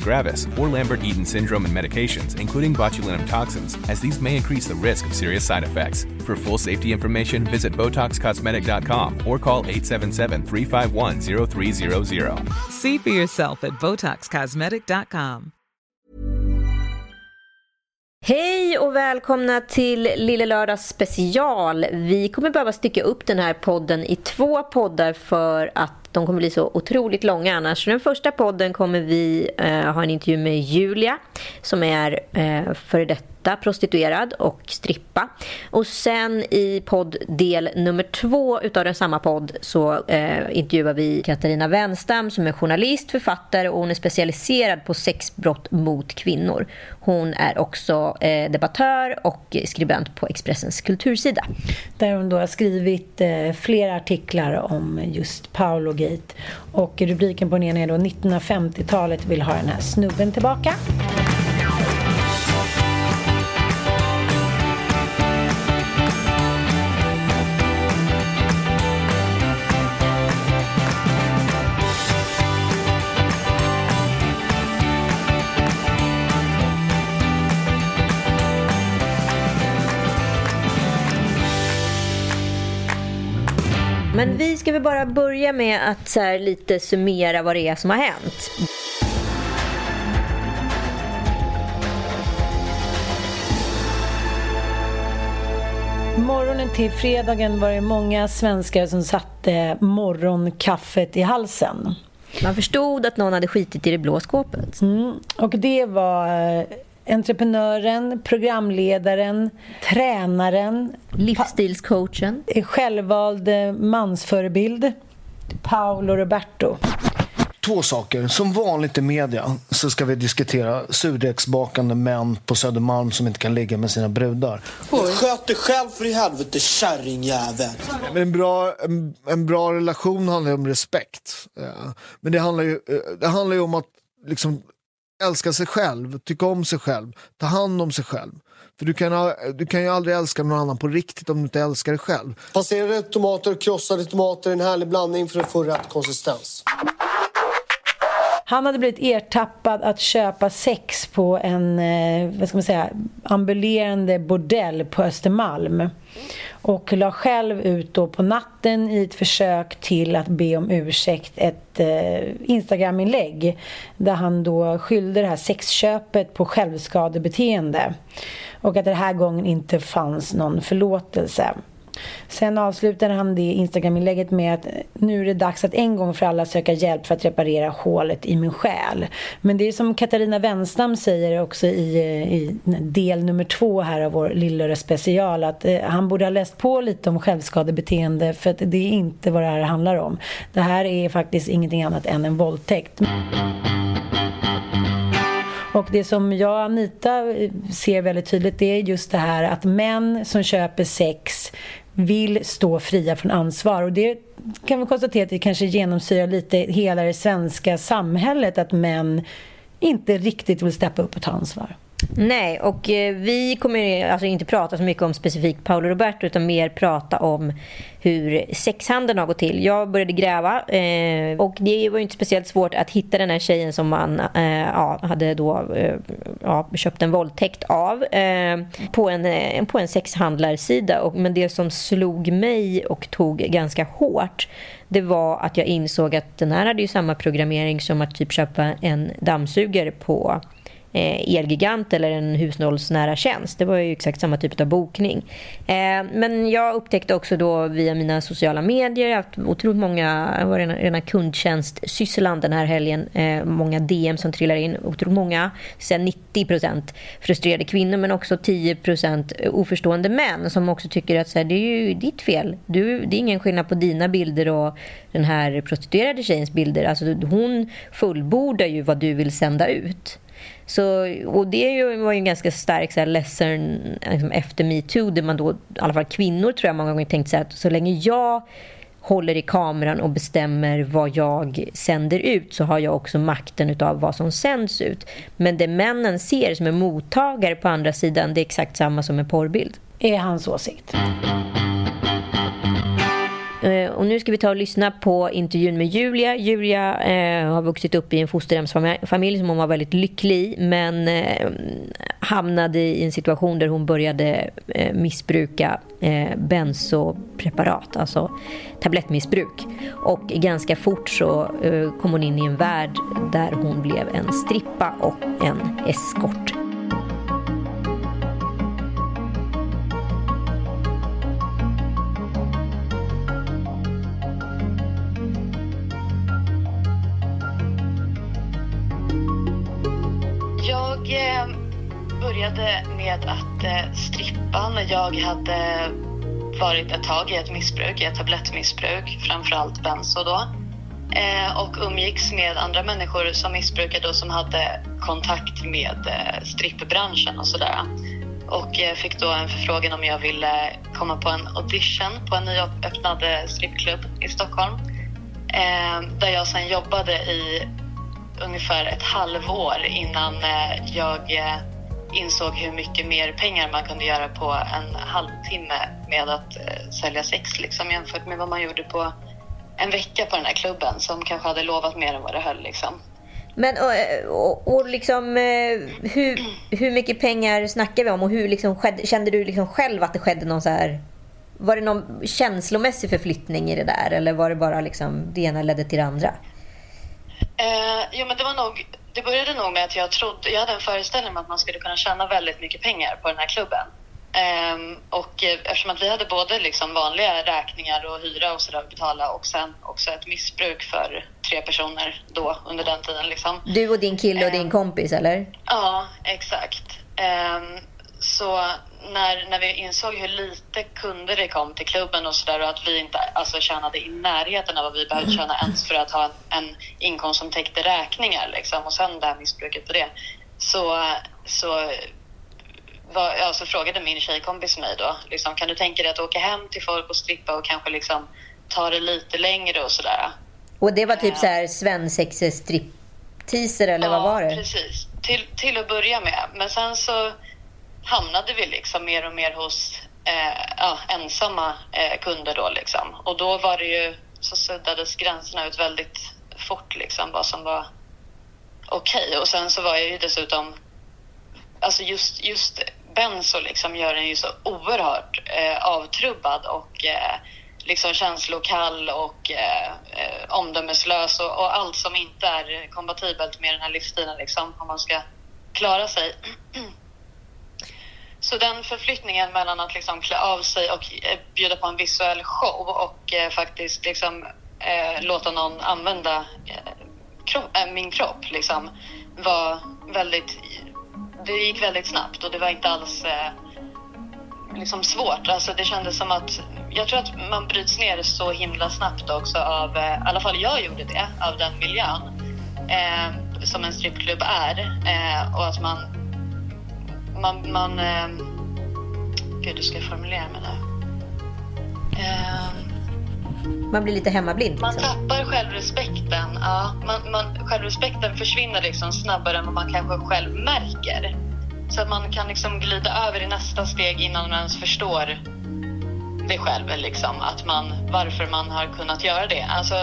gravis, or Lambert-Eaton syndrome and medications, including botulinum toxins, as these may increase the risk of serious side effects. For full safety information, visit BotoxCosmetic.com or call 877-351-0300. See for yourself at BotoxCosmetic.com. Hej och välkomna till Lille Lördags special. Vi kommer behöva stycka upp den här podden i två poddar för att de kommer bli så otroligt långa annars. Den första podden kommer vi eh, ha en intervju med Julia som är eh, före detta prostituerad och strippa. Och sen i poddel nummer två utav den samma podd så eh, intervjuar vi Katarina Wenstam som är journalist, författare och hon är specialiserad på sexbrott mot kvinnor. Hon är också eh, debattör och skribent på Expressens kultursida. Där hon då har skrivit eh, flera artiklar om just Paolo Gate. Och rubriken på den ena är då 1950-talet vill ha den här snubben tillbaka. Men vi ska väl bara börja med att så här, lite summera vad det är som har hänt. Morgonen till fredagen var det många svenskar som satte morgonkaffet i halsen. Man förstod att någon hade skitit i det blå skåpet. Mm. Och det var eh, entreprenören, programledaren, tränaren, Livsstilscoachen. självvald eh, mansförebild, Paolo Roberto. Två saker. Som vanligt i media så ska vi diskutera surdegsbakande män på Södermalm som inte kan ligga med sina brudar. Sköt dig själv för i helvete, kärringjävel. Men en, bra, en, en bra relation handlar ju om respekt. Men det handlar ju, eh, det handlar ju om att liksom älska sig själv, tycka om sig själv, ta hand om sig själv. För du kan, du kan ju aldrig älska någon annan på riktigt om du inte älskar dig själv. Passerade tomater och krossade tomater, en härlig blandning för att få rätt konsistens. Han hade blivit ertappad att köpa sex på en eh, vad ska man säga, ambulerande bordell på Östermalm. Och la själv ut då på natten i ett försök till att be om ursäkt ett eh, Instagram-inlägg där han då skyllde det här sexköpet på självskadebeteende. Och att det den här gången inte fanns någon förlåtelse. Sen avslutar han det Instagram-inlägget med att nu är det dags att en gång för alla söka hjälp för att reparera hålet i min själ. Men det är som Katarina Wenstam säger också i, eh, i del nummer två här av vår Lillördag special att eh, han borde ha läst på lite om självskadebeteende för att det är inte vad det här handlar om. Det här är faktiskt ingenting annat än en våldtäkt. Och det som jag och Anita eh, ser väldigt tydligt det är just det här att män som köper sex vill stå fria från ansvar. Och det kan vi konstatera att det kanske genomsyrar lite hela det svenska samhället att män inte riktigt vill steppa upp och ta ansvar. Nej, och eh, vi kommer alltså inte prata så mycket om specifikt Paolo Roberto utan mer prata om hur sexhandeln har gått till. Jag började gräva eh, och det var inte speciellt svårt att hitta den här tjejen som man eh, ja, hade då eh, ja, köpt en våldtäkt av eh, på, en, eh, på en sexhandlarsida. Och, men det som slog mig och tog ganska hårt det var att jag insåg att den här hade ju samma programmering som att typ köpa en dammsugare på Eh, elgigant eller en hushållsnära tjänst. Det var ju exakt samma typ av bokning. Eh, men jag upptäckte också då via mina sociala medier, jag har haft otroligt många, jag var rena, rena kundtjänstsysslan den här helgen, eh, många DM som trillar in, otroligt många, sen 90% frustrerade kvinnor men också 10% oförstående män som också tycker att så här, det är ju ditt fel. Du, det är ingen skillnad på dina bilder och den här prostituerade tjejens bilder. Alltså hon fullbordar ju vad du vill sända ut. Så, och det var ju en ganska stark så här, lesson liksom, efter metoo där man då, i alla fall kvinnor tror jag många gånger tänkt så att så länge jag håller i kameran och bestämmer vad jag sänder ut så har jag också makten utav vad som sänds ut. Men det männen ser som är mottagare på andra sidan det är exakt samma som en porrbild. Är hans åsikt. Eh, och nu ska vi ta och lyssna på intervjun med Julia. Julia eh, har vuxit upp i en fosterhemsfamilj som hon var väldigt lycklig i men eh, hamnade i en situation där hon började eh, missbruka eh, bensopreparat, alltså tablettmissbruk. Och ganska fort så eh, kom hon in i en värld där hon blev en strippa och en eskort. Började med att eh, strippa när jag hade varit ett tag i ett missbruk, i ett tablettmissbruk, framförallt benzo då. Eh, och umgicks med andra människor som missbrukade och som hade kontakt med eh, strippbranschen och sådär. Och fick då en förfrågan om jag ville komma på en audition på en nyöppnad strippklubb i Stockholm. Där jag sen jobbade i ungefär ett halvår innan jag insåg hur mycket mer pengar man kunde göra på en halvtimme med att eh, sälja sex liksom, jämfört med vad man gjorde på en vecka på den här klubben som kanske hade lovat mer än vad det höll. Liksom. Men och, och, och liksom, eh, hur, hur mycket pengar snackar vi om och hur liksom kände du liksom själv att det skedde någon så här var det någon känslomässig förflyttning i det där eller var det bara liksom det ena ledde till det andra? Eh, jo, men det var nog det började nog med att jag trodde, jag hade en föreställning om att man skulle kunna tjäna väldigt mycket pengar på den här klubben. Um, och eh, eftersom att vi hade både liksom vanliga räkningar och hyra och sådär att betala och sen också ett missbruk för tre personer då under den tiden. Liksom. Du och din kille och um, din kompis eller? Ja, exakt. Um, så när, när vi insåg hur lite kunder det kom till klubben och sådär och att vi inte alltså, tjänade i närheten av vad vi behövde tjäna ens för att ha en, en inkomst som täckte räkningar liksom, och sen det här missbruket på det. Så, så, var, ja, så frågade min tjejkompis mig då, liksom, kan du tänka dig att åka hem till folk och strippa och kanske liksom ta det lite längre och sådär. Och det var typ så här svensexe stripteaser eller ja, vad var det? precis. Till, till att börja med. Men sen så hamnade vi liksom mer och mer hos eh, ja, ensamma eh, kunder då liksom. Och då var det ju, så suddades gränserna ut väldigt fort liksom vad som var okej. Okay. Och sen så var jag ju dessutom, alltså just, just benzo liksom gör en ju så oerhört eh, avtrubbad och eh, liksom känslokall och eh, eh, omdömeslös och, och, allt som inte är kompatibelt med den här livsstilen liksom om man ska klara sig. Så den förflyttningen mellan att liksom klä av sig och eh, bjuda på en visuell show och eh, faktiskt liksom, eh, låta någon använda eh, kropp, äh, eh, min kropp liksom, var väldigt... Det gick väldigt snabbt och det var inte alls eh, liksom svårt. Alltså det kändes som att... Jag tror att man bryts ner så himla snabbt också av... Eh, I alla fall jag gjorde det, av den miljön eh, som en strippklubb är. och att man man... man eh, gud, hur ska jag formulera mig nu? Eh, man blir lite hemmablind? Liksom. Man tappar självrespekten. Ja, man, man, självrespekten försvinner liksom snabbare än vad man kanske själv märker. Så att man kan liksom glida över i nästa steg innan man ens förstår det själv. Liksom, att man, varför man har kunnat göra det. Alltså,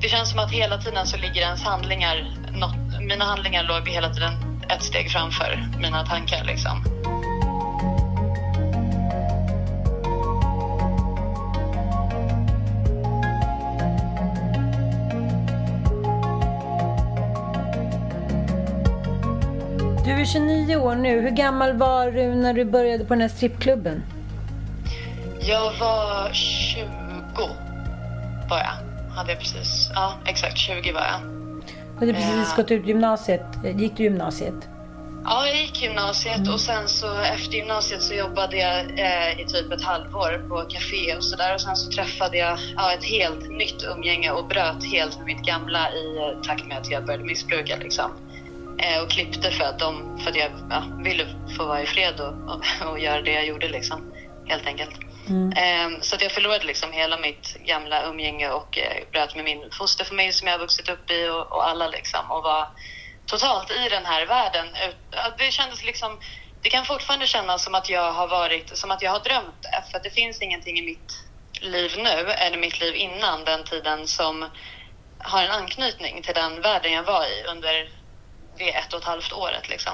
det känns som att hela tiden så ligger ens handlingar, något, mina handlingar låg hela tiden ett steg framför mina tankar. Liksom. Du är 29 år nu. Hur gammal var du när du började på den här strippklubben? Jag var 20 var jag. Hade jag precis. Ja, exakt 20 var jag. Du hade precis Ja. gått ut gymnasiet. Gick du gymnasiet? Ja, jag gick gymnasiet och sen så efter gymnasiet så jobbade jag eh, i typ ett halvår på café och sådär och sen så träffade jag ja, ett helt nytt umgänge och bröt helt med mitt gamla i eh, takt med att jag började missbruka liksom. Eh, och klippte för att, de, för att jag ja, ville få vara i fred och, och, och göra det jag gjorde liksom, helt enkelt. Mm. Ehm, så att jag förlorade liksom hela mitt gamla umgänge och eh, bröt med min fosterfamilj som jag har vuxit upp i och, och alla liksom och var totalt i den här världen. Det kändes liksom, det kan fortfarande kännas som att jag har varit, som att jag har drömt det. För att det finns ingenting i mitt liv nu, eller mitt liv innan den tiden som har en anknytning till den världen jag var i under det ett och ett halvt året liksom.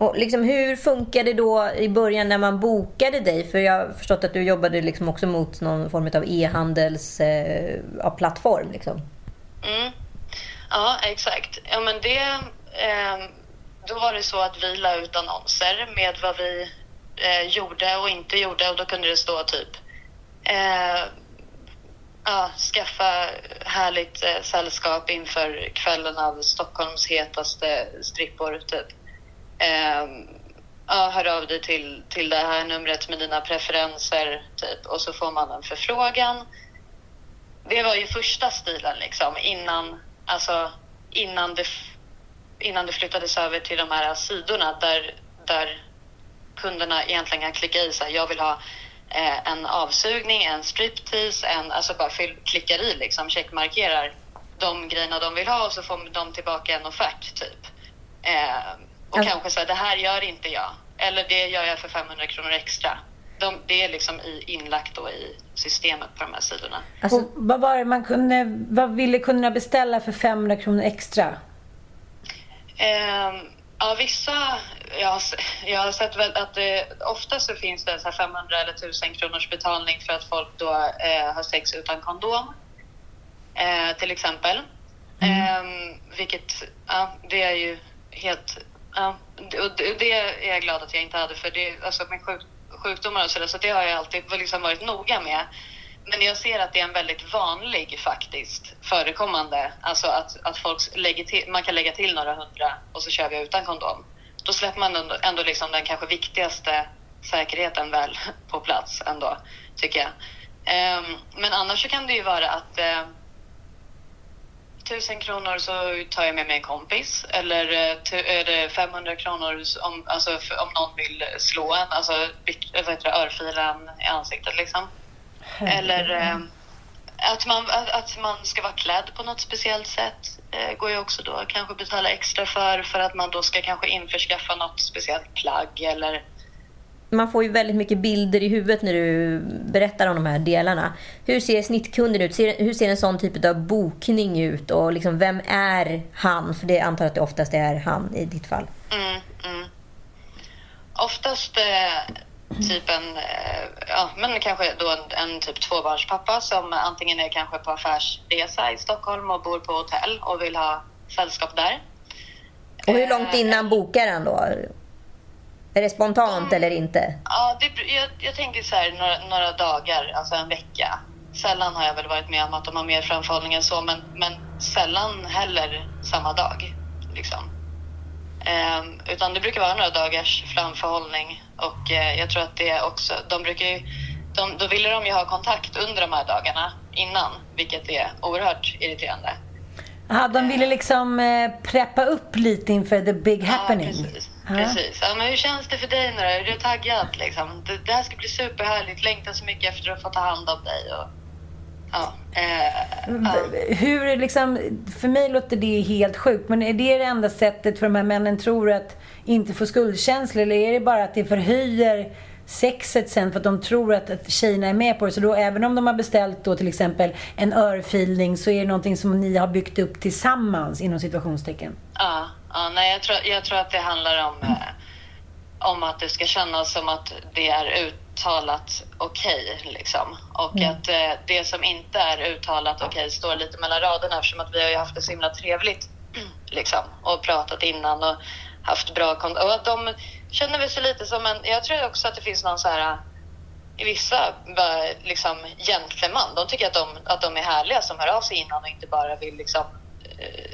Och liksom, hur funkade det då i början när man bokade dig? För jag har förstått att du jobbade liksom också mot någon form av e-handelsplattform. eh, ja. Liksom. Mm. Ja, exakt. Ja, men det, eh, då var det så att vi la ut annonser med vad vi eh, gjorde och inte gjorde och då kunde det stå typ eh, ja, skaffa härligt eh, sällskap inför kvällen av Stockholms hetaste strippor, typ. Ehm, ja, hör av dig till, till det här numret med dina preferenser, typ. Och så får man en förfrågan. Det var ju första stilen liksom innan, alltså, innan, det, innan det flyttades över till de här sidorna där, där kunderna egentligen kan klicka i så här, jag vill ha eh, en avsugning, en striptease, en, alltså bara fyll, klickar i liksom, checkmarkerar de grejerna de vill ha och så får de tillbaka en offert typ. Eh, och Alltså- kanske så här, det här gör inte jag. Eller det gör jag för 500 kronor extra. De, det är liksom i, inlagt då i systemet på de här sidorna. Alltså, Och vad var det man kunde, vad ville kunderna beställa för 500 kronor extra? Ehm, ja, vissa... Jag har, jag har sett väl att det, ofta så finns det så här 500 eller 1000 kronors betalning för att folk då eh, har sex utan kondom. Eh, till exempel. Ehm, vilket, ja, det är ju helt... Ja, det- och det, är jag glad att jag inte hade för det, alltså med sjukdomar och sådär, så det har jag alltid liksom varit noga med. Men jag ser att det är en väldigt vanlig faktiskt förekommande, alltså att, att folk lägger till, man kan lägga till några hundra och så kör vi utan kondom. Då släpper man ändå, ändå liksom den kanske viktigaste säkerheten väl på plats ändå, tycker jag. Um, men annars så kan det ju vara att uh, tusen kronor så tar jag med mig en kompis eller eh, är det 500 kronor om, alltså, om någon vill slå en, alltså byt- vad heter det, örfila en i ansiktet liksom. Eller eh, att, man, att, man ska vara klädd på något speciellt sätt eh, går ju också då kanske betala extra för för att man då ska kanske införskaffa något speciellt plagg eller man får ju väldigt mycket bilder i huvudet när du berättar om de här delarna. Hur ser snittkunden ut? Hur ser en sån typ av bokning ut? Och liksom, vem är han? För det antar jag att det oftast är han i ditt fall. Mm, mm. Oftast eh, typ en, eh, ja men kanske då en, en typ tvåbarnspappa som antingen är kanske på affärsresa i Stockholm och bor på hotell och vill ha sällskap där. Och hur långt innan bokar han då? Är det spontant eller inte? Ja, det, jag, jag tänker så här några, några dagar, alltså en vecka. Sällan har jag väl varit med om att de har mer framförhållning än så, men, men sällan heller samma dag. Liksom. Ehm, utan det brukar vara några dagars framförhållning och eh, jag tror att det också, de brukar ju, de, då ville de ju ha kontakt under de här dagarna innan, vilket är oerhört irriterande. Aha, de ville liksom eh, preppa upp lite inför the big happening. Ja, precis. Precis. Ja, men hur känns det för dig nu? Är du taggad? Liksom? Det, det här ska bli superhärligt. Längtar så mycket efter att få ta hand om dig. Och ja, eh, ja. Hur liksom, för mig låter det helt sjukt, men är det det enda sättet för de här männen tror att inte få skuldkänslor? Eller är det bara att det förhöjer sexet sen för att de tror att, att tjejerna är med på det? Så då även om de har beställt då till exempel en örfilning så är det någonting som ni har byggt upp tillsammans inom situationstecken? Ja, ja nej, jag, tror, jag tror att det handlar om, eh, om att det ska kännas som att det är uttalat okej. Okay, liksom. Och Mm. att eh, det som inte är uttalat okej står lite mellan raderna eftersom att vi har ju haft det så himla trevligt liksom, och pratat innan och haft bra kontakt. Och att de känner väl sig lite som en... Jag tror också att det finns någon så här... I vissa liksom, gentleman, de tycker att de, att de är härliga som hör av sig innan och inte bara vill liksom, eh,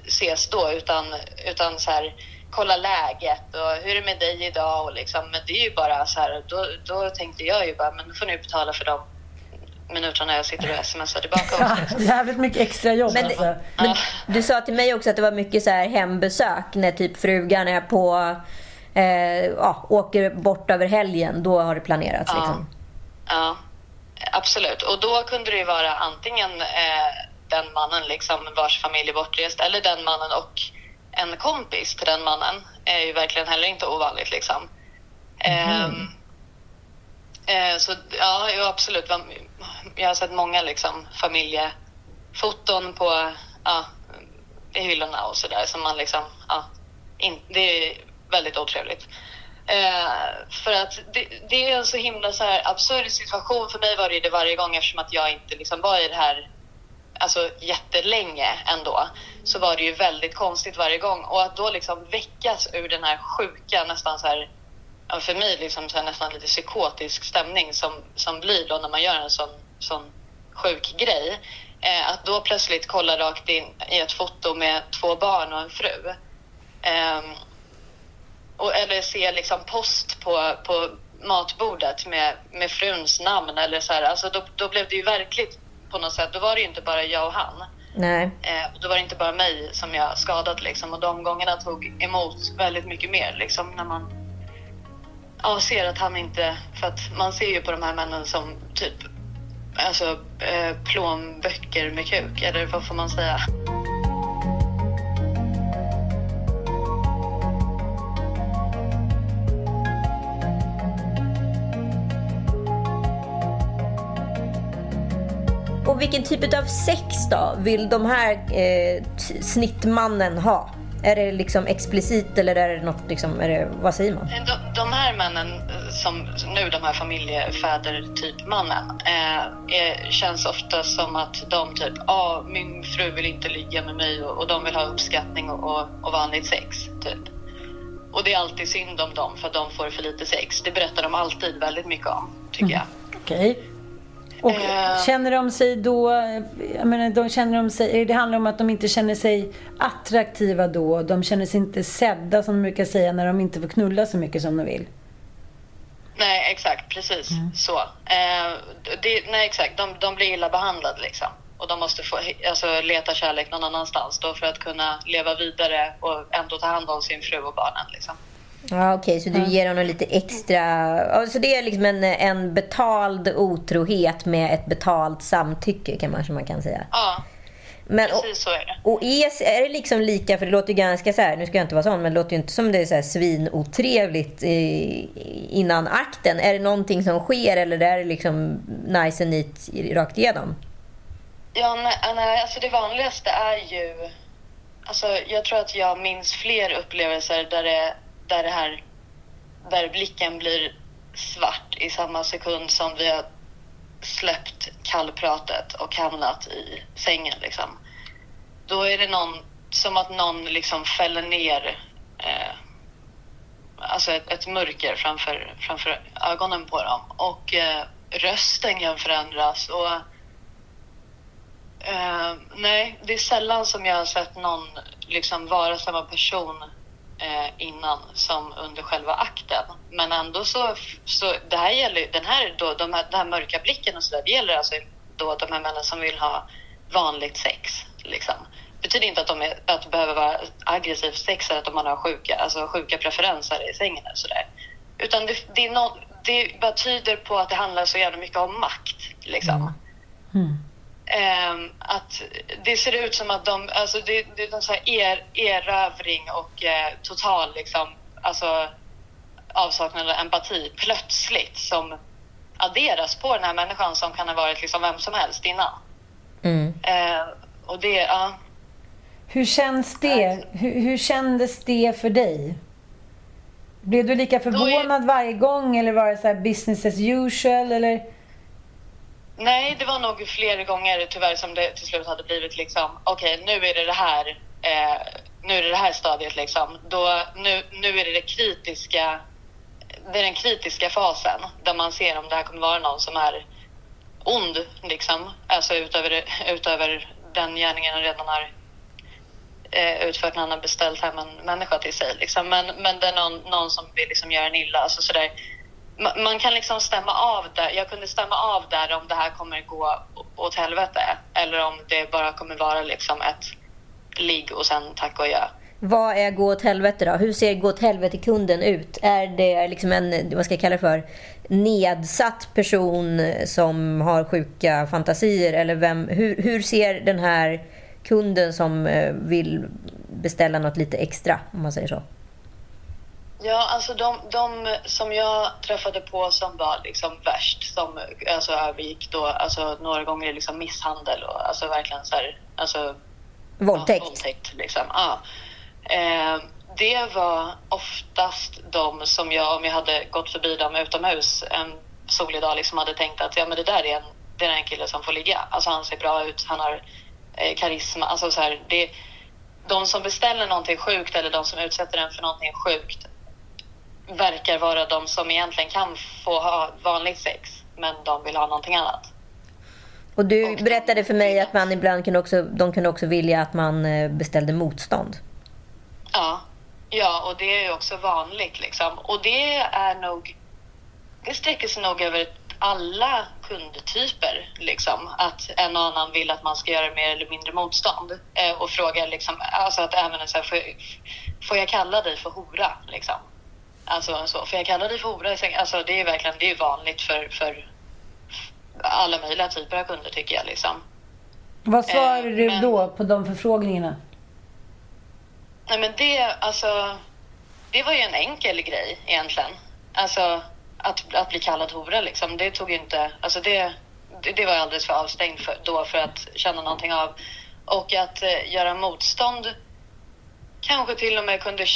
ses då utan, utan så här, kolla läget och hur är det med dig idag? Och liksom, men det är ju bara så här, då, då tänkte jag ju bara, men då får ni betala för dem minuterna jag sitter och smsar tillbaka också. Jävligt mycket extra jobb Men, alltså. men du sa till mig också att det var mycket så här hembesök när typ frugan är på eh, ja, åker bort över helgen. Då har det planerats Ja. liksom. Ja, absolut. Och då kunde det ju vara antingen eh, den mannen liksom vars familj är bortrest eller den mannen och en kompis till den mannen. är ju verkligen heller inte ovanligt liksom. Ehm, eh, så ja, jo, absolut. Jag har sett många liksom familjefoton på ja, i hyllorna och sådär som man liksom, ja, in, det är väldigt otrevligt. Eh, för att det, det är en så himla så här absurd situation. För mig var det det varje gång eftersom att jag inte liksom var i det här alltså, jättelänge ändå. Så var det ju väldigt konstigt varje gång. Och att då liksom väckas ur den här sjuka, nästan så här, för mig liksom så här, nästan lite psykotisk stämning som, som blir då när man gör en sån, sån sjuk grej. Eh, att då plötsligt kolla rakt in i ett foto med två barn och en fru. Eh, och, eller se liksom post på, på matbordet med, med fruns namn. Eller så här. Alltså då, då blev det ju verkligt på något sätt. Då var det ju inte bara jag och han. Nej. Eh, och då var det inte bara mig som jag skadat. Liksom. Och de gångerna tog emot väldigt mycket mer. Liksom, när man ja, ser att han inte... För att man ser ju på de här männen som typ alltså, eh, plånböcker med kuk. Eller vad får man säga? Vilken typ av sex då vill de här eh, snittmannen ha? Är det liksom explicit eller är det något liksom, är det, vad säger man? De, de här männen, eh, som nu de här familjefäder-typ-mannen, eh, känns ofta som att de typ, ja, ah, min fru vill inte ligga med mig och, och de vill ha uppskattning och, och, och vanligt sex, typ. Och det är alltid synd om dem för att de får för lite sex. Det berättar de alltid väldigt mycket om, tycker jag. Okej. Och Eh. känner de sig då, jag menar, de känner de sig, det handlar om att de inte känner sig attraktiva då, de känner sig inte sedda som de brukar säga när de inte får knulla så mycket som de vill. Nej, exakt. Precis så. Eh, det, nej, exakt. De, de blir illa behandlade liksom. Och de måste få, alltså, leta kärlek någon annanstans då för att kunna leva vidare och ändå ta hand om sin fru och barnen. Liksom. Ja, Okej, så du ger honom lite extra... Så det är liksom en, en betald otrohet med ett betalt samtycke kan man, som man kan säga. Ja, Men, precis så är det. och är, är det liksom lika, för det låter ju ganska så här, nu ska jag inte vara sån, men det låter ju inte som det är så här svinotrevligt innan akten. Är det någonting som sker eller är det liksom nice and neat rakt igenom? Ja, nej, alltså det vanligaste är ju... Alltså, jag tror att jag minns fler upplevelser där det, där det här... Där blicken blir svart i samma sekund som vi har släppt kallpratet och hamnat i sängen. Liksom. Då är det någon, som att någon liksom fäller ner eh, alltså ett, ett mörker framför, framför ögonen på dem. Och eh, rösten kan förändras. Och Eh, nej, det är sällan som jag har sett någon liksom vara samma person eh, Eh, innan som under själva akten. Men ändå så, så det här gäller den här, då, de här, den här mörka blicken och så där, det gäller alltså då de här männen som vill ha vanligt sex. Liksom. Det betyder inte att, de är, att det behöver vara aggressivt sex eller att man har sjuka, alltså sjuka preferenser i sängen Och så där. Utan det, det, är no, det bara tyder på att det handlar så jävla mycket om makt. Liksom. Mm. Mm ehm, att det ser ut som att de, alltså det, det är sån här er, erövring och eh, total liksom, alltså avsaknad av empati plötsligt som adderas på den här människan som kan ha varit liksom vem som helst innan. Mm. Eh, och det, ja. Hur känns det? Hur, hur kändes det för dig? Blev du lika förvånad varje gång eller var det så business as usual? Eller? Nej, det var nog flera gånger tyvärr som det till slut hade blivit liksom, okej okay, nu är det det här, eh, nu är det det här stadiet liksom. Då, nu, nu är det det kritiska, det är den kritiska fasen där man ser om det här kommer vara någon som är ond liksom, alltså utöver, utöver den gärningen han redan har eh, utfört när han har beställt hem en människa till sig. Liksom. Men, men det är någon, någon som vill liksom göra en illa. Alltså, sådär. Man, man kan liksom stämma av där. Jag kunde stämma av där om det här kommer gå åt helvete eller om det bara kommer vara liksom ett ligg och sen tack och adjö. Vad är gå åt helvete då? Hur ser gå åt helvete-kunden ut? Är det liksom en, vad ska jag kalla det för, nedsatt person som har sjuka fantasier? Eller vem, hur, hur ser den här kunden som eh, vill beställa något lite extra, om man säger så? Ja, alltså de, de som jag träffade på som var liksom värst, som alltså övergick då alltså några gånger liksom misshandel och alltså verkligen så här, alltså Våldtäkt? Ja, våldtäkt liksom. Ja. Eh, det var oftast de som jag, om jag hade gått förbi dem utomhus en solig dag, liksom hade tänkt att ja, men det där är en, det är en kille som får ligga. Alltså han ser bra ut, han har eh, karisma. Alltså så här, det, de som beställer någonting sjukt eller de som utsätter en för någonting sjukt verkar vara de som egentligen kan få ha vanligt sex, men de vill ha någonting annat. Och du berättade för mig att man ibland kunde också, de kunde också vilja att man eh, beställde motstånd. Ja, ja och det är ju också vanligt liksom. Och det är nog, det sträcker sig nog över alla kundtyper liksom. Att en och annan vill att man ska göra mer eller mindre motstånd eh, och frågar liksom, alltså att även så här, får, får jag kalla dig för hora liksom? Alltså så, får jag kalla dig för hora? Alltså det är verkligen, det är vanligt för, för alla möjliga typer av kunder tycker jag liksom. Vad svarar Eh, du men- då på de förfrågningarna? Nej men det, alltså, det var ju en enkel grej egentligen. Alltså att, att bli kallad hora liksom, det tog ju inte, alltså det, det, det var jag alldeles för avstängd för, då för att känna någonting av. Och att eh, göra motstånd kanske till och med kunde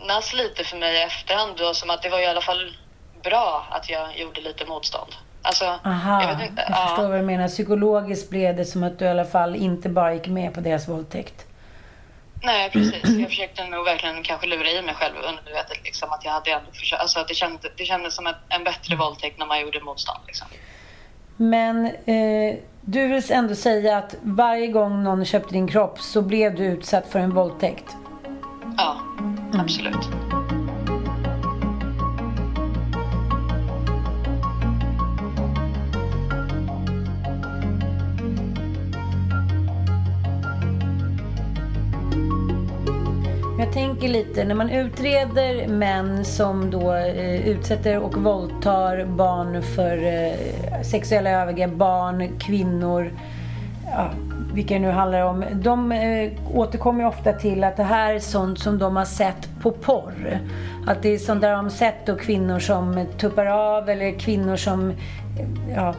kännas lite för mig i efterhand då, som att det var i alla fall bra att jag gjorde lite motstånd. Alltså, Aha, jag jag, inte. ja. förstår vad du menar. Psykologiskt blev det som att du i alla fall inte bara gick med på deras våldtäkt. Nej, precis. Jag försökte nog verkligen kanske lura i mig själv undermedvetet liksom att jag hade ändå försökt, alltså att det kändes, det kändes som en, en bättre våldtäkt när man gjorde motstånd liksom. Men eh, du vill ändå säga att varje gång någon köpte din kropp så blev du utsatt för en våldtäkt? Ja, absolut. Jag tänker lite, när man utreder män som då eh, utsätter och våldtar barn för eh, sexuella övergrepp, barn, kvinnor, ja, vilka det nu handlar om. De eh, återkommer ofta till att det här är sånt som de har sett på porr. Att det är sånt där de har sett då kvinnor som tuppar av eller kvinnor som eh, ja,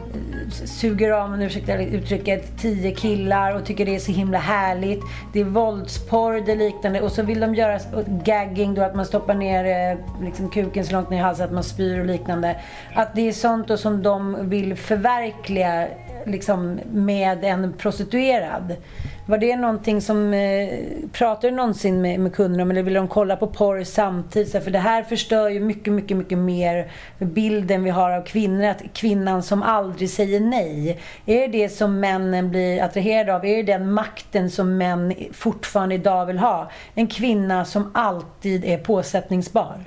suger av, om ursäkta uttrycket, tio killar och tycker det är så himla härligt. Det är våldsporr, det är liknande. Och så vill de göra gagging då, att man stoppar ner eh, liksom kuken så långt ner i halsen att man spyr och liknande. Att det är sånt då som de vill förverkliga liksom med en prostituerad. Var det någonting som, eh, pratade du någonsin med, med kunderna om eller ville de kolla på porr samtidigt? För det här förstör ju mycket, mycket, mycket mer bilden vi har av kvinnor. Att kvinnan som aldrig säger nej. Är det det som männen blir attraherade av? Är det den makten som män fortfarande idag vill ha? En kvinna som alltid är påsättningsbar.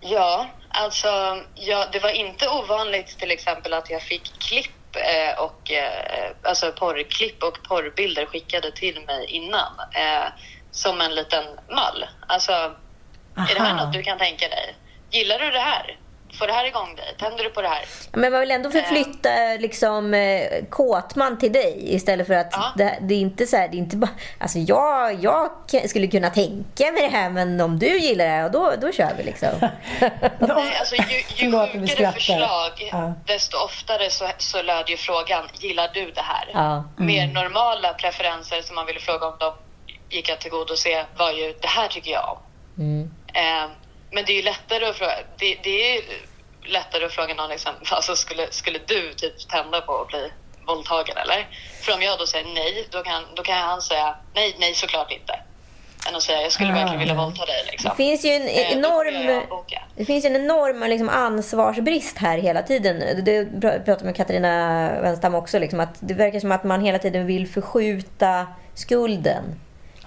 Ja, alltså ja, det var inte ovanligt till exempel att jag fick klipp eh, och eh, alltså porrklipp och porrbilder skickade till mig innan eh, som en liten mall. Alltså, är det här Aha. något du kan tänka dig? Gillar du det här? Får det här igång dig? Tänder du på det här? Men man vill ändå förflytta liksom, eh, Kåtman till dig istället för att Ja. det, det är inte så här, det är inte bara, alltså jag, jag skulle kunna tänka mig det här men om du gillar det här, då, då kör vi liksom. Nej, alltså, ju ju sjukare förslag, Ja. desto oftare så, så löd ju frågan, gillar du det här? Ja. Mer normala preferenser som man ville fråga om de gick att tillgodose var ju, det här tycker jag om. Eh, men det är ju lättare att fråga, det, det är lättare att fråga någon liksom, alltså skulle, skulle du typ tända på att bli våldtagen eller? För om jag då säger nej, då kan, då kan han säga nej, nej såklart inte. Än att säga jag skulle Ah, verkligen vilja ja. våldta dig liksom. Det finns ju en Eh, enorm, det finns ju en enorm liksom, ansvarsbrist här hela tiden. Det pratade med Katarina Wenstam också. Liksom, att det verkar som att man hela tiden vill förskjuta skulden.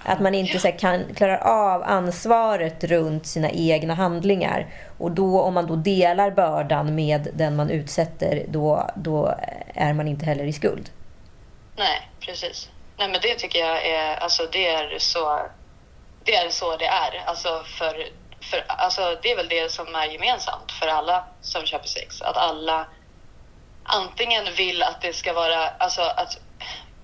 Att man inte så här, kan klara av ansvaret runt sina egna handlingar. Och då, om man då delar bördan med den man utsätter, då, då är man inte heller i skuld. Nej, precis. Nej, men det tycker jag är, alltså det är så, det är så det är. Alltså för, för, alltså det är väl det som är gemensamt för alla som köper sex. Att alla antingen vill att det ska vara, alltså att,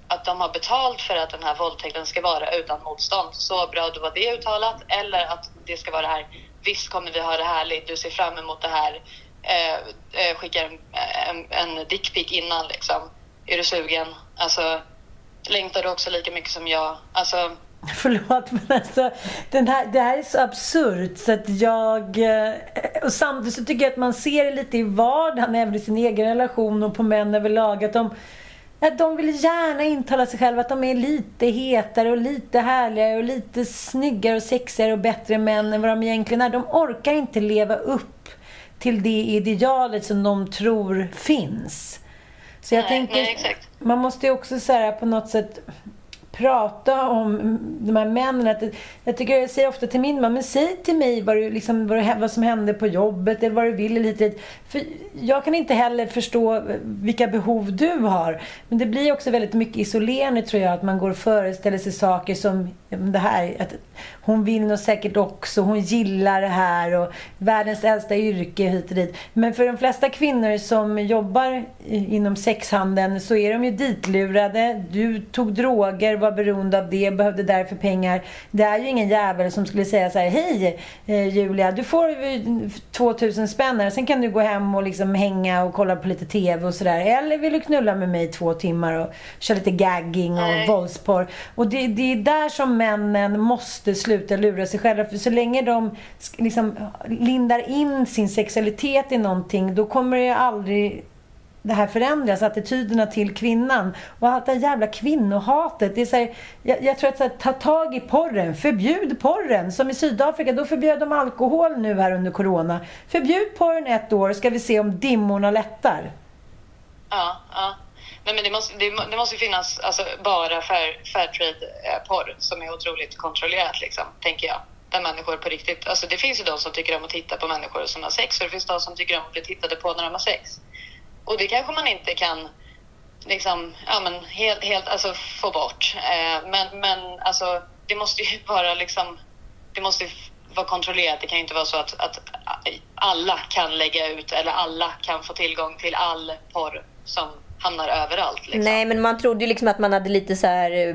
att de har betalt för att den här våldtäkten ska vara utan motstånd. Så bra, då var det uttalat. Eller att det ska vara det här, visst kommer vi ha det härligt, du ser fram emot det här. Eh, eh, skickar en, en, en dickpic innan liksom. Är du sugen? Alltså, längtar du också lika mycket som jag? Alltså, Förlåt men alltså, den här, det här är så absurt så att jag... Eh, och samtidigt så tycker jag att man ser det lite i vardagen, även i sin egen relation och på män överlag. Att de, att de vill gärna intala sig själva att de är lite hetare och lite härligare och lite snyggare och sexigare och bättre män än vad de egentligen är. De orkar inte leva upp till det idealet som de tror finns. Så jag Nej, tänker, nej, man måste ju också så här, på något sätt prata om de här männen. Att, jag tycker jag säger ofta till min man, men säg till mig vad, du, liksom, vad, du, vad som hände på jobbet eller vad du vill eller hit. För jag kan inte heller förstå vilka behov du har. Men det blir också väldigt mycket isolerande tror jag, att man går och föreställer sig saker som det här, att hon vill nog säkert också, hon gillar det här och världens äldsta yrke hit och dit. Men för de flesta kvinnor som jobbar inom sexhandeln så är de ju ditlurade. Du tog droger, var beroende av det, behövde därför pengar. Det är ju ingen jävel som skulle säga så här, hej eh, Julia, du får eh, 2000 spänn här, sen kan du gå hem och liksom hänga och kolla på lite TV och sådär. Eller vill du knulla med mig i två timmar och köra lite gagging och Nej. våldsporr. Och det, det är där som männen måste sluta lura sig själva. För så länge de liksom lindar in sin sexualitet i någonting, då kommer det ju aldrig det här förändras, attityderna till kvinnan. Och allt det här jävla kvinnohatet. Det är så här, jag, jag tror att så här, ta tag i porren, förbjud porren. Som i Sydafrika, då förbjöd de alkohol nu här under Corona. Förbjud porren ett år, ska vi se om dimmorna lättar. ja, ja. Nej, men det måste, det, det måste ju finnas alltså, bara fair, Fairtrade-porr eh, som är otroligt kontrollerat, liksom, tänker jag. Där människor på riktigt... Alltså, det finns ju de som tycker om att titta på människor som har sex och det finns de som tycker om att bli tittade på när de har sex. Och det kanske man inte kan liksom, ja, men helt, helt alltså, få bort. Eh, men men alltså, det måste ju vara liksom, det måste vara kontrollerat. Det kan ju inte vara så att, att eh, alla kan lägga ut eller alla kan få tillgång till all porr som hamnar överallt. Liksom. Nej, men man trodde ju liksom att man hade lite så här eh,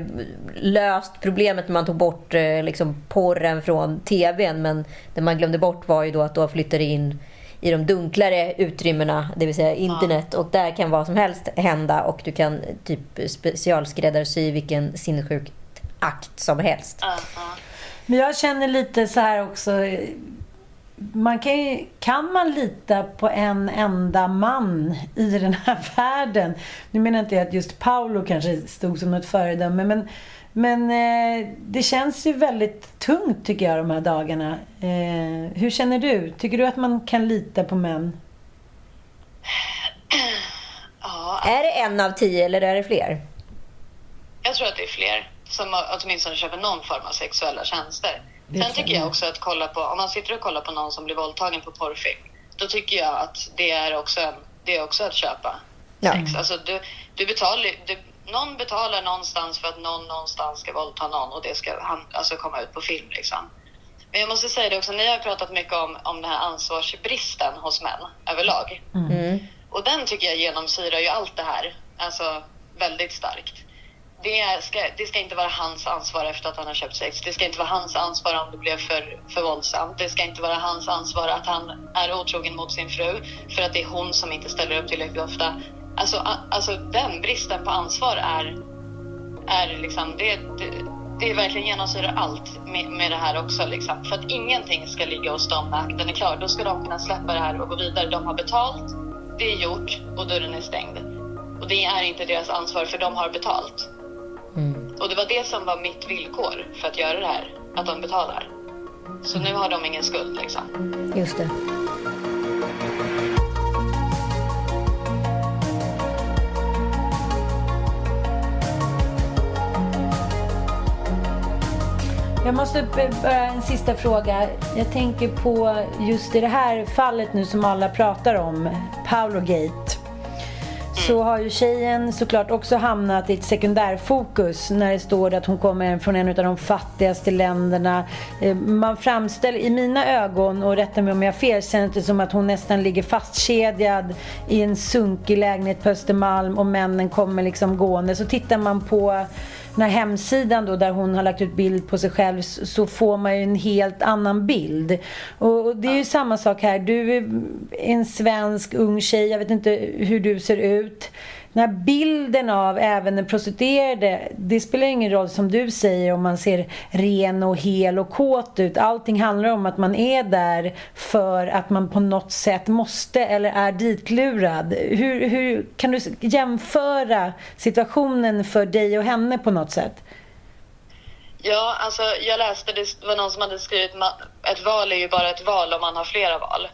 löst problemet när man tog bort eh, liksom porren från tvn. Men det man glömde bort var ju då att då flyttade in i de dunklare utrymmena, det vill säga internet. Och där kan vad som helst hända och du kan eh, typ specialskräddarsy vilken sinnessjuk akt som helst. Ja, ja. Men jag känner lite så här också. Man kan, ju, kan man lita på en enda man i den här världen? Nu menar inte jag att just Paolo kanske stod som något föredöme. Men, men eh, det känns ju väldigt tungt tycker jag de här dagarna. Eh, hur känner du? Tycker du att man kan lita på män? ja, Är det en av tio eller är det fler? jag tror att det är fler som åtminstone köper någon form av sexuella tjänster. Det Sen tycker jag jag. också att kolla på, om man sitter och kollar på någon som blir våldtagen på porrfilm, då tycker jag att det är också, en, det är också att köpa Ja. sex. Alltså du, du betalar, du, någon betalar någonstans för att någon någonstans ska våldta någon och det ska han- alltså komma ut på film liksom. Men jag måste säga det också, ni har pratat mycket om, om den här ansvarsbristen hos män överlag. Mm. Och den tycker jag genomsyrar ju allt det här, alltså väldigt starkt. Det ska, det ska inte vara hans ansvar efter att han har köpt sex. Det ska inte vara hans ansvar om det blev för, för våldsamt. Det ska inte vara hans ansvar att han är otrogen mot sin fru för att det är hon som inte ställer upp tillräckligt ofta. Alltså, a, alltså den bristen på ansvar är, är liksom, det, det, det är verkligen genomsyrar allt med, med det här också. Liksom. För att ingenting ska ligga hos dem när akten är klar. Då ska de kunna släppa det här och gå vidare. De har betalt, det är gjort och dörren är stängd. Och det är inte deras ansvar för de har betalt. Och det var det som var mitt villkor för att göra det här, att de betalar. Så nu har de ingen skuld liksom. Just det. Jag måste bara en sista fråga. Jag tänker på just i det här fallet nu som alla pratar om, Paolo Gate. Mm. Så har ju tjejen såklart också hamnat i ett sekundärfokus när det står att hon kommer från en av de fattigaste länderna. Eh, man framställer, i mina ögon, och rätta mig om jag har fel, känns det som att hon nästan ligger fastkedjad i en sunkig lägenhet på Östermalm och männen kommer liksom gående. Så tittar man på den här hemsidan då där hon har lagt ut bild på sig själv så får man ju en helt annan bild. Och och det är ju samma sak här. Du är en svensk ung tjej, jag vet inte hur du ser ut. Den här bilden av även den prostituerade, det spelar ingen roll som du säger om man ser ren och hel och kåt ut. Allting handlar om att man är där för att man på något sätt måste eller är ditlurad. Hur, hur kan du jämföra situationen för dig och henne på något sätt? Ja, alltså jag läste, det var någon som hade skrivit ett val är ju bara ett val om man har flera val.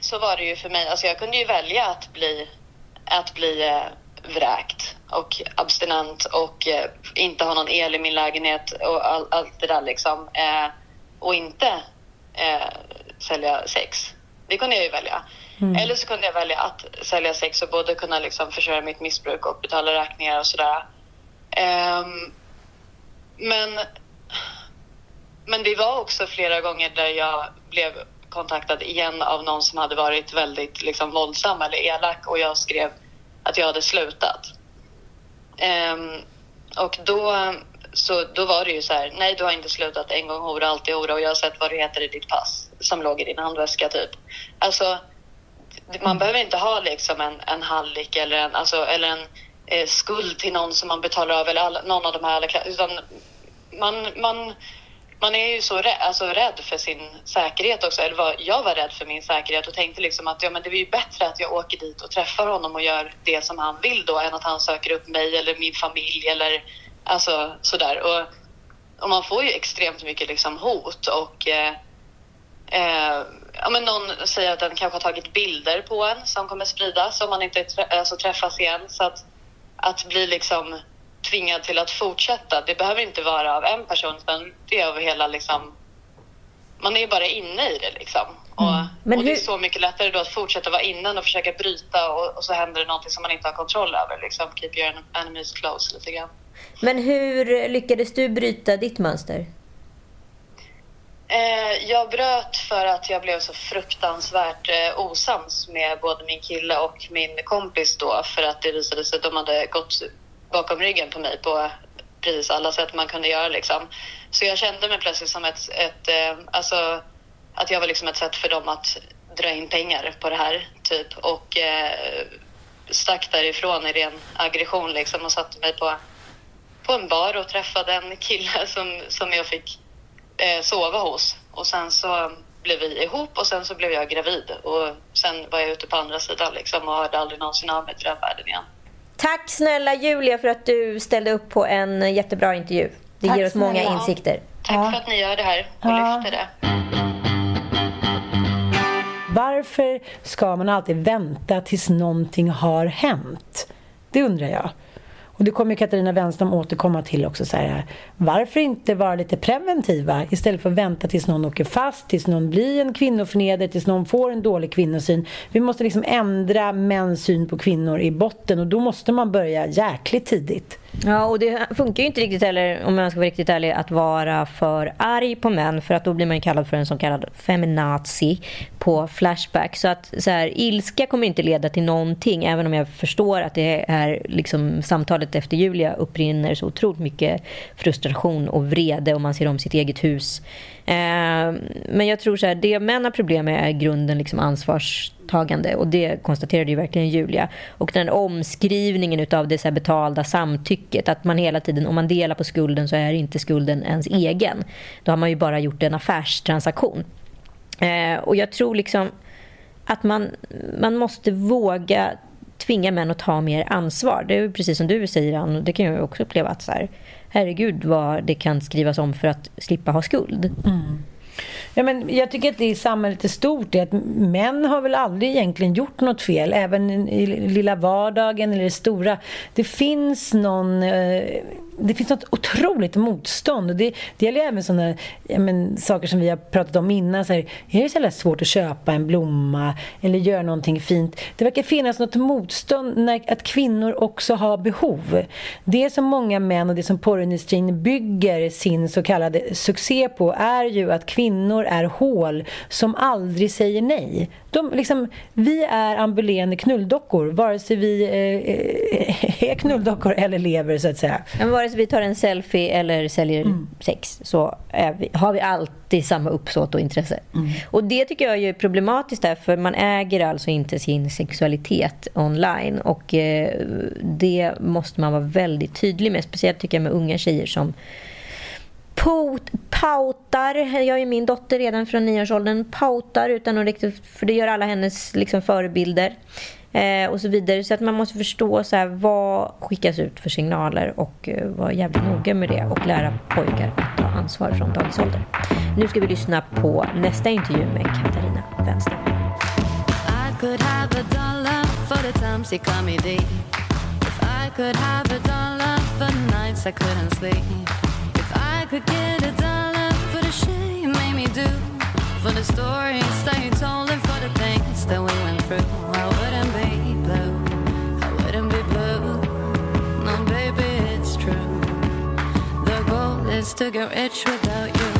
Så var det ju för mig. Alltså jag kunde ju välja att bli, att bli eh, vräkt och abstinent och eh, inte ha någon el i min lägenhet och all, allt det där liksom. Eh, och inte sälja sex. Det kunde jag ju välja. Eller så kunde jag välja att sälja sex och både kunna liksom försörja mitt missbruk och betala räkningar och sådär. Ehm, men, men det var också flera gånger där jag blev kontaktad igen av någon som hade varit väldigt liksom, våldsam eller elak och jag skrev att jag hade slutat. Ehm, och då, så, då var det ju så här, nej du har inte slutat en gång hora, alltid hora och jag har sett vad det heter i ditt pass som låg i din handväska typ. Alltså, man behöver inte ha liksom en, en hallick eller en, alltså, eller en eh, skuld till någon som man betalar av eller alla, någon av de här utan man, man, man är ju så rädd, alltså rädd för sin säkerhet också. Eller var, jag var rädd för min säkerhet och tänkte liksom att ja, men det är ju bättre att jag åker dit och träffar honom och gör det som han vill då än att han söker upp mig eller min familj eller alltså sådär. Och, och man får ju extremt mycket liksom hot och eh, Eh, ja, men någon säger att den kanske har tagit bilder på en som kommer spridas om man inte trä- alltså, träffas igen. Så att, att bli liksom tvingad till att fortsätta, det behöver inte vara av en person utan det är av hela liksom... Man är ju bara inne i det liksom. Och, Men och det är så mycket lättare då att fortsätta vara inne och försöka bryta och, och så händer det någonting som man inte har kontroll över. Liksom. Keep your enemies close lite grann. Men hur lyckades du bryta ditt mönster? Eh, jag bröt för att jag blev så fruktansvärt eh, osams med både min kille och min kompis då för att det visade sig att de hade gått bakom ryggen på mig på precis alla sätt man kunde göra liksom. Så jag kände mig plötsligt som ett, ett eh, alltså att jag var liksom ett sätt för dem att dra in pengar på det här typ och eh, stack därifrån i ren aggression liksom och satte mig på, på en bar och träffade en kille som, som jag fick eh, sova hos. Och sen så blev vi ihop och sen så blev jag gravid. Och sen var jag ute på andra sidan liksom och hörde aldrig någonsin av mig till den världen igen. Tack snälla Julia för att du ställde upp på en jättebra intervju. Det Tack ger oss många snälla. insikter. Tack Ja. för att ni gör det här och Ja. lyfter det. Varför ska man alltid vänta tills någonting har hänt? Det undrar jag. Och det kommer Katarina Wenström återkomma till också. Så här, varför inte vara lite preventiva istället för att vänta tills någon åker fast, tills någon blir en kvinnoförnedrare, tills någon får en dålig kvinnosyn. Vi måste liksom ändra mäns syn på kvinnor i botten och då måste man börja jäkligt tidigt. Ja, och det funkar ju inte riktigt heller, om jag ska vara riktigt ärlig, att vara för arg på män. För att då blir man ju kallad för en så kallad feminazi på Flashback. Så att så här, ilska kommer inte leda till någonting. Även om jag förstår att det är liksom samtalet efter Julia upprinner så otroligt mycket frustration och vrede. Och man ser om sitt eget hus. Eh, men jag tror så här, det män har problem med är grunden liksom mottagande och det konstaterade ju verkligen Julia. Och den omskrivningen av det så betalda samtycket, att man hela tiden, om man delar på skulden så är inte skulden ens egen. Då har man ju bara gjort en affärstransaktion. Eh, och jag tror liksom att man, man måste våga tvinga män att ta mer ansvar. Det är precis som du säger, Ann, det kan jag också uppleva att så här, herregud vad det kan skrivas om för att slippa ha skuld. Mm. Ja, men jag tycker att det i samhället är stort är att män har väl aldrig egentligen gjort något fel, även i lilla vardagen eller det stora. Det finns någon... Eh, det finns något otroligt motstånd. Och det, det gäller även sådana men, saker som vi har pratat om innan. Så här, är det så jävla svårt att köpa en blomma eller göra någonting fint? Det verkar finnas något motstånd när att kvinnor också har behov. Det som många män och det som porrindustrin bygger sin så kallade succé på är ju att kvinnor är hål som aldrig säger nej. De, liksom, vi är ambulerande knulldockor, vare sig vi eh, är knulldockor eller lever, så att säga. Men vare sig vi tar en selfie eller säljer mm. sex så vi, har vi alltid samma uppsåt och intresse. Mm. Och det tycker jag är problematiskt därför man äger alltså inte sin sexualitet online och eh, det måste man vara väldigt tydlig med. Speciellt tycker jag med unga tjejer som pautar, jag är min dotter redan från nioårsåldern, pautar utan att riktigt, för det gör alla hennes liksom, förebilder eh, och så vidare. Så att man måste förstå så här, vad skickas ut för signaler och eh, vara jävligt noga med det och lära pojkar att ta ansvar från dagisålder. Nu ska vi lyssna på nästa intervju med Katarina Vänster. I I could get a dollar for the shit you made me do, for the stories that you told, and for the things that we went through. I wouldn't be blue, I wouldn't be blue. No, baby, it's true. The goal is to get rich without you.